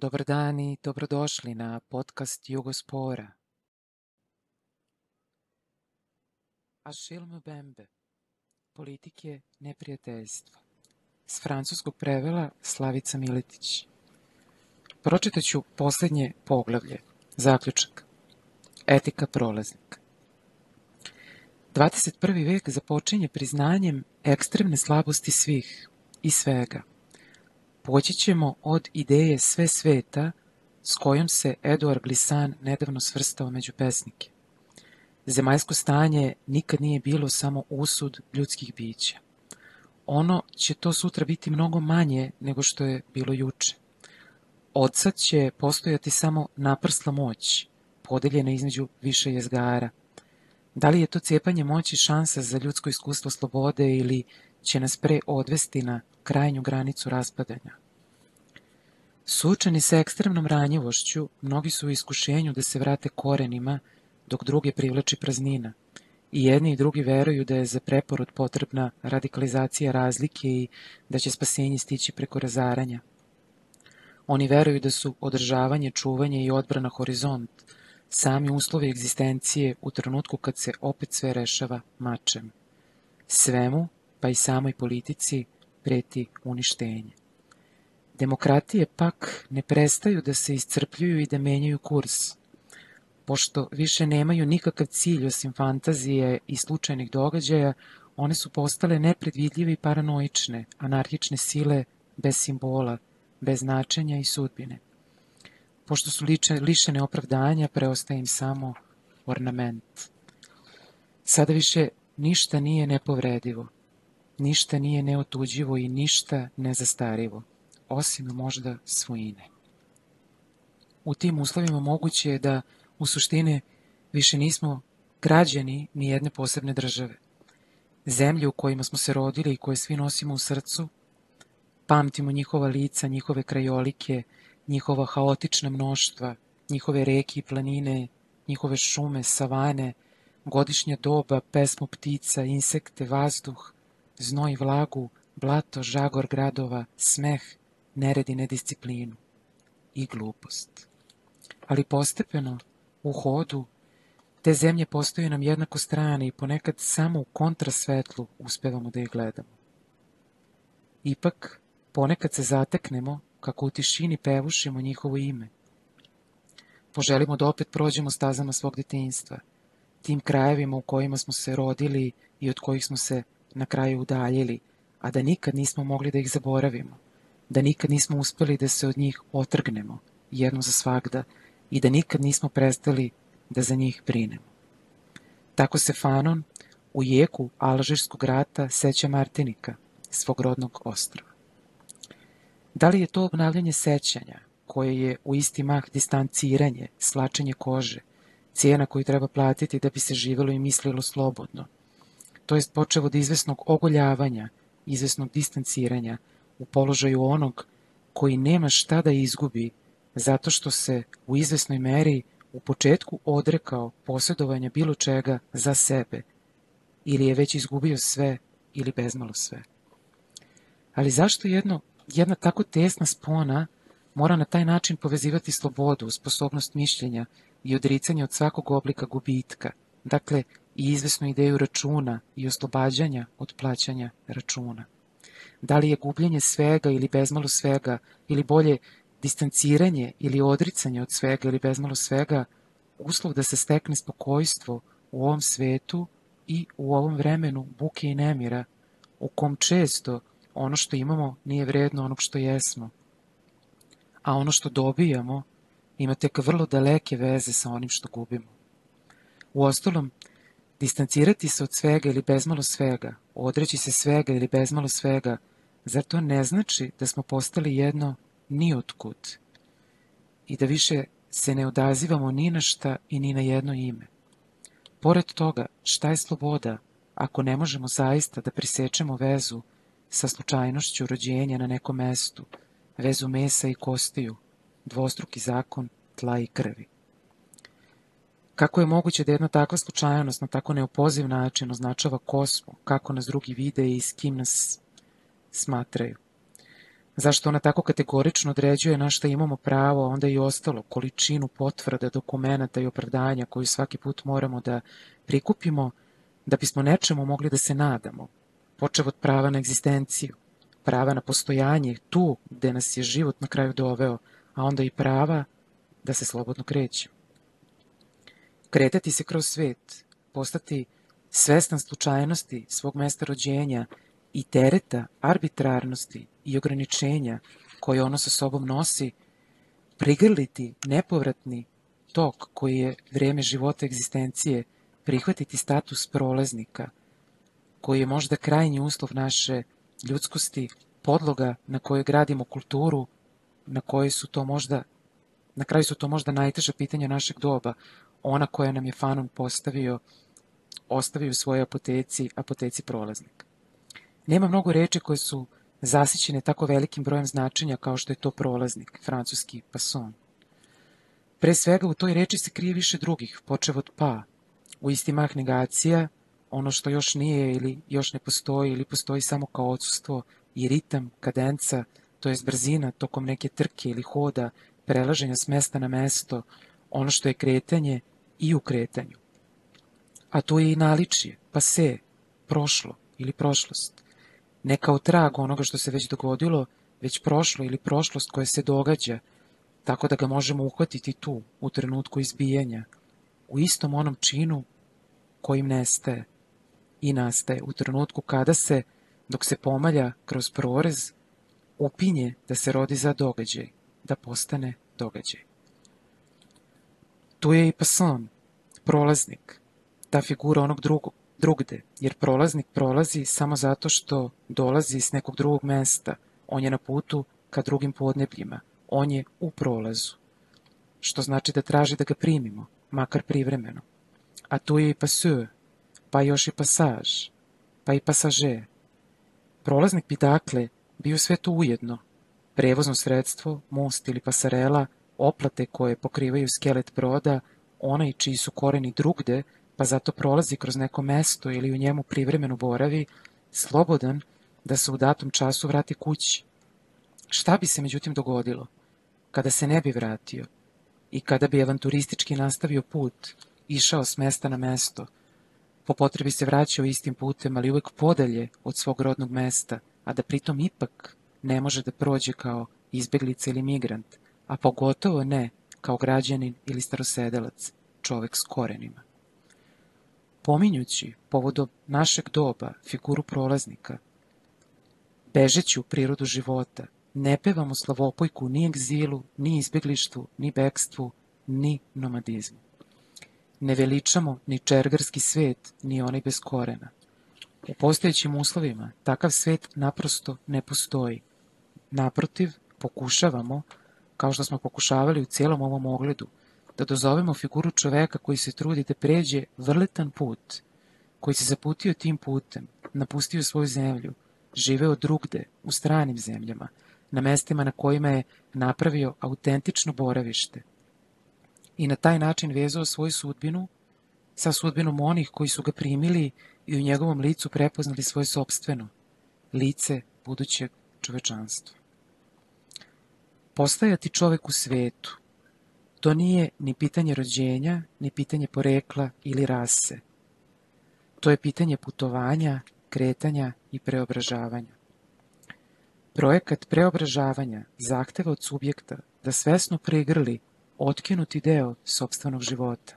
Dobar dan i dobrodošli na podcast Jugospora. Achille Mbembe Politike neprijateljstva S francuskog prevela Slavica Miletić Pročitat ću poslednje poglavlje, zaključak. Etika prolaznika. 21. vek započinje priznanjem ekstremne slabosti svih i svega – Poći ćemo od ideje sve sveta s kojom se Eduard Glissant nedavno svrstao među pesnike. Zemaljsko stanje nikad nije bilo samo usud ljudskih bića. Ono će to sutra biti mnogo manje nego što je bilo juče. Od sad će postojati samo naprsla moć, podeljena između više jezgara. Da li je to cijepanje moći šansa za ljudsko iskustvo slobode ili će nas pre odvesti na krajnju granicu raspadanja. Sučeni sa ekstremnom ranjivošću, mnogi su u iskušenju da se vrate korenima, dok druge privlači praznina. I jedni i drugi veruju da je za preporod potrebna radikalizacija razlike i da će spasenje stići preko razaranja. Oni veruju da su održavanje, čuvanje i odbrana horizont, sami uslovi egzistencije u trenutku kad se opet sve rešava mačem. Svemu pa i samoj politici, preti uništenje. Demokratije pak ne prestaju da se iscrpljuju i da menjaju kurs, pošto više nemaju nikakav cilj osim fantazije i slučajnih događaja, one su postale nepredvidljive i paranoične, anarhične sile bez simbola, bez značenja i sudbine. Pošto su lišene opravdanja, preostaje im samo ornament. Sada više ništa nije nepovredivo ništa nije neotuđivo i ništa nezastarivo, osim možda svojine. U tim uslovima moguće je da u suštine više nismo građani ni jedne posebne države. Zemlje u kojima smo se rodili i koje svi nosimo u srcu, pamtimo njihova lica, njihove krajolike, njihova haotična mnoštva, njihove reke i planine, njihove šume, savane, godišnja doba, pesmu ptica, insekte, vazduh, znoj vlagu, blato, žagor gradova, smeh, nered i nedisciplinu i glupost. Ali postepeno, u hodu, te zemlje postaju nam jednako strane i ponekad samo u kontrasvetlu uspevamo da ih gledamo. Ipak, ponekad se zateknemo kako u tišini pevušimo njihovo ime. Poželimo da opet prođemo stazama svog detinjstva, tim krajevima u kojima smo se rodili i od kojih smo se na kraju udaljili, a da nikad nismo mogli da ih zaboravimo, da nikad nismo uspeli da se od njih otrgnemo, jedno za svagda, i da nikad nismo prestali da za njih brinemo. Tako se Fanon u jeku Alžirskog rata seća Martinika, svog rodnog ostrava. Da li je to obnavljanje sećanja, koje je u isti mah distanciranje, slačenje kože, cijena koju treba platiti da bi se živelo i mislilo slobodno – to jest počeo od izvesnog ogoljavanja, izvesnog distanciranja u položaju onog koji nema šta da izgubi zato što se u izvesnoj meri u početku odrekao posjedovanja bilo čega za sebe ili je već izgubio sve ili bezmalo sve. Ali zašto jedno, jedna tako tesna spona mora na taj način povezivati slobodu, sposobnost mišljenja i odricanje od svakog oblika gubitka, dakle i izvesnu ideju računa i oslobađanja od plaćanja računa. Da li je gubljenje svega ili bezmalo svega, ili bolje distanciranje ili odricanje od svega ili bezmalo svega, uslov da se stekne spokojstvo u ovom svetu i u ovom vremenu buke i nemira, u kom često ono što imamo nije vredno onog što jesmo, a ono što dobijamo ima tek vrlo daleke veze sa onim što gubimo. U ostalom, Distancirati se od svega ili bezmalo svega, odreći se svega ili bezmalo svega, zar to ne znači da smo postali jedno ni otkud i da više se ne odazivamo ni na šta i ni na jedno ime? Pored toga, šta je sloboda ako ne možemo zaista da prisečemo vezu sa slučajnošću rođenja na nekom mestu, vezu mesa i kostiju, dvostruki zakon tla i krvi? Kako je moguće da jedna takva slučajnost na tako neopoziv način označava ko smo, kako nas drugi vide i s kim nas smatraju? Zašto ona tako kategorično određuje na šta imamo pravo, a onda i ostalo, količinu potvrda, dokumenta i opravdanja koju svaki put moramo da prikupimo da bismo nečemu mogli da se nadamo, počev od prava na egzistenciju, prava na postojanje tu gde nas je život na kraju doveo, a onda i prava da se slobodno krećemo. Kretati se kroz svet, postati svestan slučajnosti svog mesta rođenja i tereta arbitrarnosti i ograničenja koje ono sa sobom nosi, prigrliti nepovratni tok koji je vreme života egzistencije, prihvatiti status prolaznika, koji je možda krajnji uslov naše ljudskosti, podloga na kojoj gradimo kulturu, na kojoj su to možda, na kraju su to možda najteža pitanja našeg doba, ona koja nam je Fanon postavio, ostavio u svojoj apoteci, apoteci prolaznika. Nema mnogo reči koje su zasićene tako velikim brojem značenja kao što je to prolaznik, francuski pason. Pre svega u toj reči se krije više drugih, počev od pa. U isti mah negacija, ono što još nije ili još ne postoji ili postoji samo kao odsustvo i ritam, kadenca, to je brzina tokom neke trke ili hoda, prelaženja s mesta na mesto, ono što je kretanje i u kretanju. A tu je i naličje, pa se, prošlo ili prošlost. Ne kao trag onoga što se već dogodilo, već prošlo ili prošlost koja se događa, tako da ga možemo uhvatiti tu, u trenutku izbijanja, u istom onom činu kojim nestaje i nastaje, u trenutku kada se, dok se pomalja kroz prorez, upinje da se rodi za događaj, da postane događaj. Tu je i pason, prolaznik, ta figura onog drugog, drugde, jer prolaznik prolazi samo zato što dolazi s nekog drugog mesta. On je na putu ka drugim podnebljima. On je u prolazu. Što znači da traži da ga primimo, makar privremeno. A tu je i passeur, pa još i pasaž, pa i pasaže. Prolaznik bi dakle bio sve to ujedno. Prevozno sredstvo, most ili pasarela, oplate koje pokrivaju skelet broda, onaj čiji su koreni drugde, pa zato prolazi kroz neko mesto ili u njemu privremeno boravi, slobodan da se u datom času vrati kući. Šta bi se međutim dogodilo kada se ne bi vratio i kada bi avanturistički nastavio put, išao s mesta na mesto, po potrebi se vraćao istim putem, ali uvek podalje od svog rodnog mesta, a da pritom ipak ne može da prođe kao izbeglica ili migrant, a pogotovo ne kao građanin ili starosedelac, čovek s korenima. Pominjući povodom našeg doba figuru prolaznika, bežeći u prirodu života, ne pevamo slavopojku ni egzilu, ni izbeglištvu, ni bekstvu, ni nomadizmu. Ne veličamo ni čergarski svet, ni onaj bez korena. U postojećim uslovima takav svet naprosto ne postoji. Naprotiv, pokušavamo, kao što smo pokušavali u cijelom ovom ogledu, da dozovemo figuru čoveka koji se trudi da pređe vrletan put, koji se zaputio tim putem, napustio svoju zemlju, živeo drugde, u stranim zemljama, na mestima na kojima je napravio autentično boravište i na taj način vezao svoju sudbinu sa sudbinom onih koji su ga primili i u njegovom licu prepoznali svoje sobstveno, lice budućeg čovečanstva. Postajati čovek u svetu, To nije ni pitanje rođenja, ni pitanje porekla ili rase. To je pitanje putovanja, kretanja i preobražavanja. Projekat preobražavanja zahteva od subjekta da svesno pregrli otkinuti deo sobstvenog života,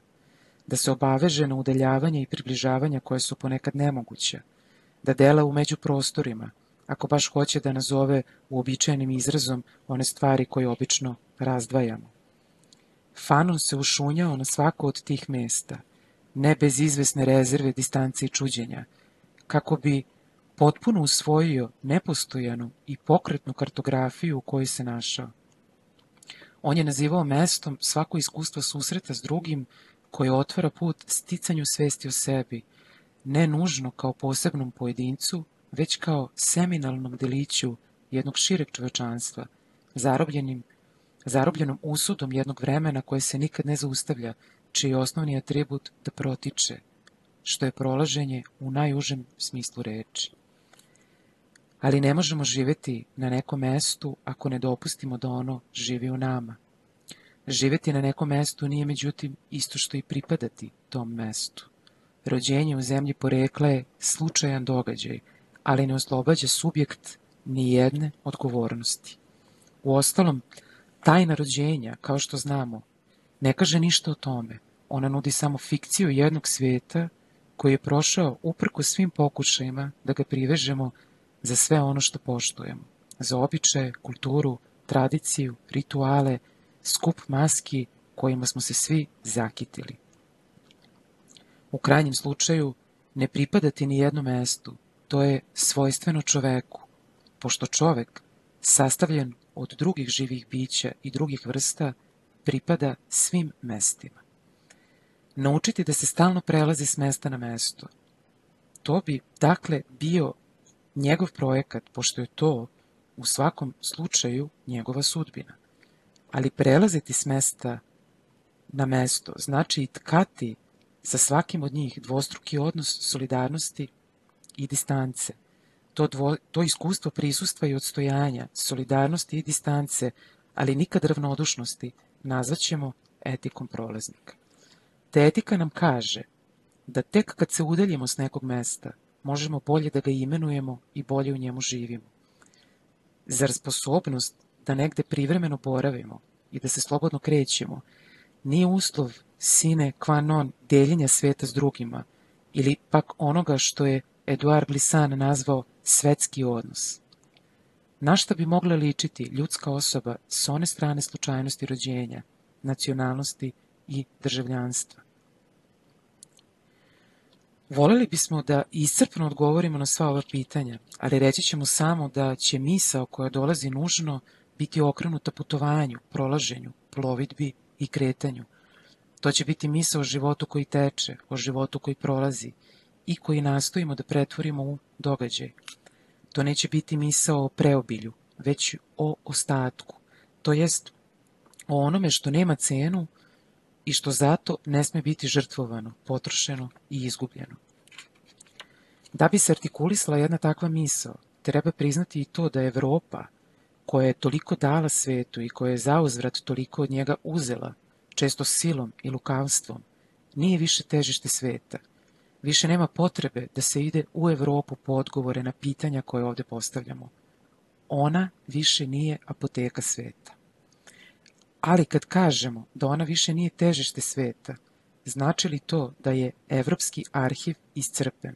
da se obaveže na udaljavanje i približavanja koje su ponekad nemoguće, da dela u među prostorima, ako baš hoće da nazove uobičajenim izrazom one stvari koje obično razdvajamo. Fanon se ušunjao na svako od tih mesta, ne bez izvesne rezerve, distance i čuđenja, kako bi potpuno usvojio nepostojanu i pokretnu kartografiju u kojoj se našao. On je nazivao mestom svako iskustvo susreta s drugim koje otvara put sticanju svesti o sebi, ne nužno kao posebnom pojedincu, već kao seminalnom deliću jednog šireg čovečanstva, zarobljenim zarobljenom usudom jednog vremena koje se nikad ne zaustavlja, čiji osnovni atribut da protiče, što je prolaženje u najužem smislu reči. ali ne možemo živeti na nekom mestu ako ne dopustimo da ono živi u nama. Živeti na nekom mestu nije međutim isto što i pripadati tom mestu. Rođenje u zemlji porekla je slučajan događaj, ali ne oslobađa subjekt ni jedne odgovornosti. U ostalom, tajna rođenja, kao što znamo, ne kaže ništa o tome. Ona nudi samo fikciju jednog svijeta koji je prošao uprko svim pokušajima da ga privežemo za sve ono što poštujemo. Za običaje, kulturu, tradiciju, rituale, skup maski kojima smo se svi zakitili. U krajnjem slučaju, ne pripadati ni jednom mestu, to je svojstveno čoveku, pošto čovek, sastavljen od drugih živih bića i drugih vrsta, pripada svim mestima. Naučiti da se stalno prelazi s mesta na mesto. To bi, dakle, bio njegov projekat, pošto je to, u svakom slučaju, njegova sudbina. Ali prelaziti s mesta na mesto znači i tkati sa svakim od njih dvostruki odnos solidarnosti i distance. To, dvo, to iskustvo prisustva i odstojanja, solidarnosti i distance, ali nikad ravnodušnosti, nazvaćemo etikom prolaznika. Te etika nam kaže da tek kad se udaljimo s nekog mesta, možemo bolje da ga imenujemo i bolje u njemu živimo. Zar sposobnost da negde privremeno boravimo i da se slobodno krećemo nije uslov sine qua non deljenja sveta s drugima ili pak onoga što je Eduard Glissant nazvao svetski odnos. Na šta bi mogla ličiti ljudska osoba s one strane slučajnosti rođenja, nacionalnosti i državljanstva? Voleli bismo da iscrpno odgovorimo na sva ova pitanja, ali reći ćemo samo da će misao koja dolazi nužno biti okrenuta putovanju, prolaženju, plovidbi i kretanju. To će biti misao o životu koji teče, o životu koji prolazi i koji nastojimo da pretvorimo u događaj. To neće biti misao o preobilju, već o ostatku, to jest o onome što nema cenu i što zato ne sme biti žrtvovano, potrošeno i izgubljeno. Da bi se artikulisala jedna takva misao, treba priznati i to da Evropa, koja je toliko dala svetu i koja je zauzvrat toliko od njega uzela, često silom i lukavstvom, nije više težište sveta. Više nema potrebe da se ide u Evropu po odgovore na pitanja koje ovde postavljamo. Ona više nije apoteka sveta. Ali kad kažemo da ona više nije težište sveta, znači li to da je Evropski arhiv iscrpen?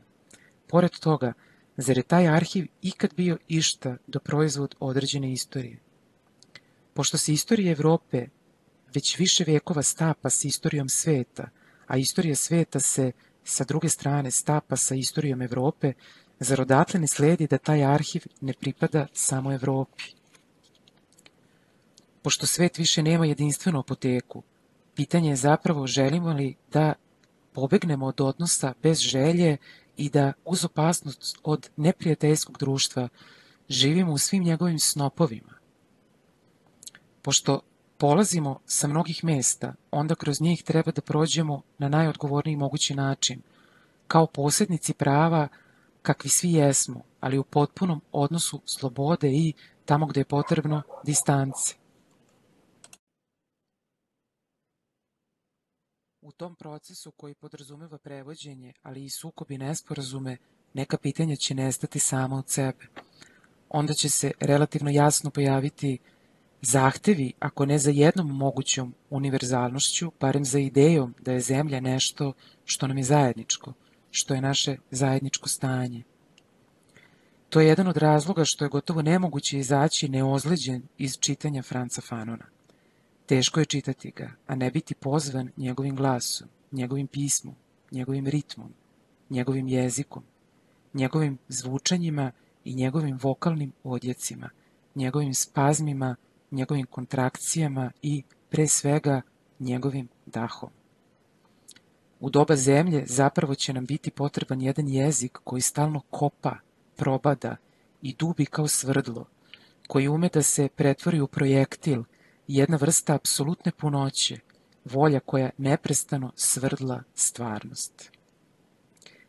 Pored toga, zar je taj arhiv ikad bio išta do proizvod određene istorije? Pošto se istorija Evrope već više vekova stapa s istorijom sveta, a istorija sveta se sa druge strane stapa sa istorijom Evrope, zar odatle ne sledi da taj arhiv ne pripada samo Evropi? Pošto svet više nema jedinstvenu apoteku, pitanje je zapravo želimo li da pobegnemo od odnosa bez želje i da uz opasnost od neprijateljskog društva živimo u svim njegovim snopovima. Pošto polazimo sa mnogih mesta, onda kroz njih treba da prođemo na najodgovorniji mogući način, kao posjednici prava kakvi svi jesmo, ali u potpunom odnosu slobode i, tamo gde je potrebno, distance. U tom procesu koji podrazumeva prevođenje, ali i sukob i nesporazume, neka pitanja će nestati sama od sebe. Onda će se relativno jasno pojaviti zahtevi, ako ne za jednom mogućom univerzalnošću, barem za idejom da je zemlja nešto što nam je zajedničko, što je naše zajedničko stanje. To je jedan od razloga što je gotovo nemoguće izaći neozleđen iz čitanja Franca Fanona. Teško je čitati ga, a ne biti pozvan njegovim glasom, njegovim pismom, njegovim ritmom, njegovim jezikom, njegovim zvučanjima i njegovim vokalnim odjecima, njegovim spazmima, njegovim kontrakcijama i, pre svega, njegovim dahom. U doba zemlje zapravo će nam biti potreban jedan jezik koji stalno kopa, probada i dubi kao svrdlo, koji ume da se pretvori u projektil jedna vrsta apsolutne punoće, volja koja neprestano svrdla stvarnost.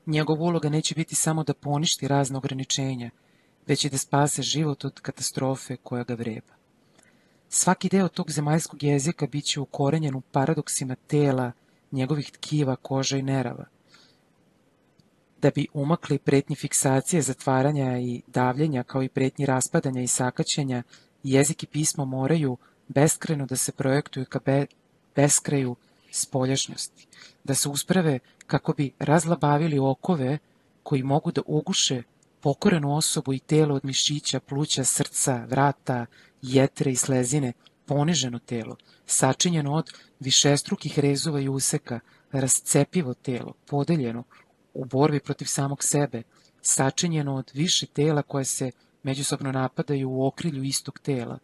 Njegova uloga neće biti samo da poništi razne ograničenja, već i da spase život od katastrofe koja ga vreba. Svaki deo tog zemaljskog jezika bit će ukorenjen u paradoksima tela, njegovih tkiva, koža i nerava. Da bi umakli pretnji fiksacije, zatvaranja i davljenja, kao i pretnji raspadanja i sakaćenja, jezik i pismo moraju beskreno da se projektuju ka be, beskraju spoljašnjosti, da se usprave kako bi razlabavili okove koji mogu da uguše pokorenu osobu i telo od mišića, pluća, srca, vrata, jetre i slezine, poniženo telo, sačinjeno od višestrukih rezova i useka, rascepivo telo, podeljeno u borbi protiv samog sebe, sačinjeno od više tela koje se međusobno napadaju u okrilju istog tela.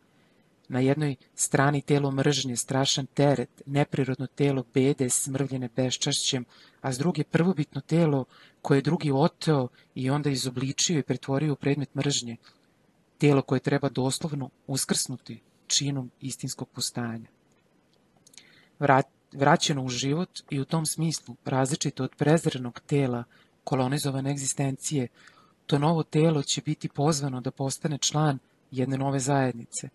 Na jednoj strani telo mržnje, strašan teret, neprirodno telo bede, smrvljene beščašćem, a s druge prvobitno telo koje je drugi oteo i onda izobličio i pretvorio u predmet mržnje, telo koje treba doslovno uskrsnuti činom istinskog postanja. Vrat, vraćeno u život i u tom smislu različito od prezrenog tela kolonizovane egzistencije, to novo telo će biti pozvano da postane član jedne nove zajednice.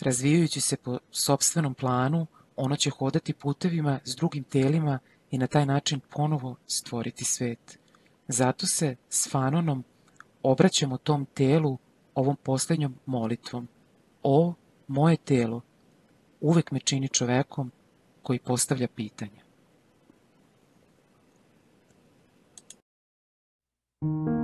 Razvijajući se po sobstvenom planu, ono će hodati putevima s drugim telima i na taj način ponovo stvoriti svet. Zato se s Fanonom obraćamo tom telu ovom poslednjom molitvom. O, moje telo, uvek me čini čovekom koji postavlja pitanja. Thank you.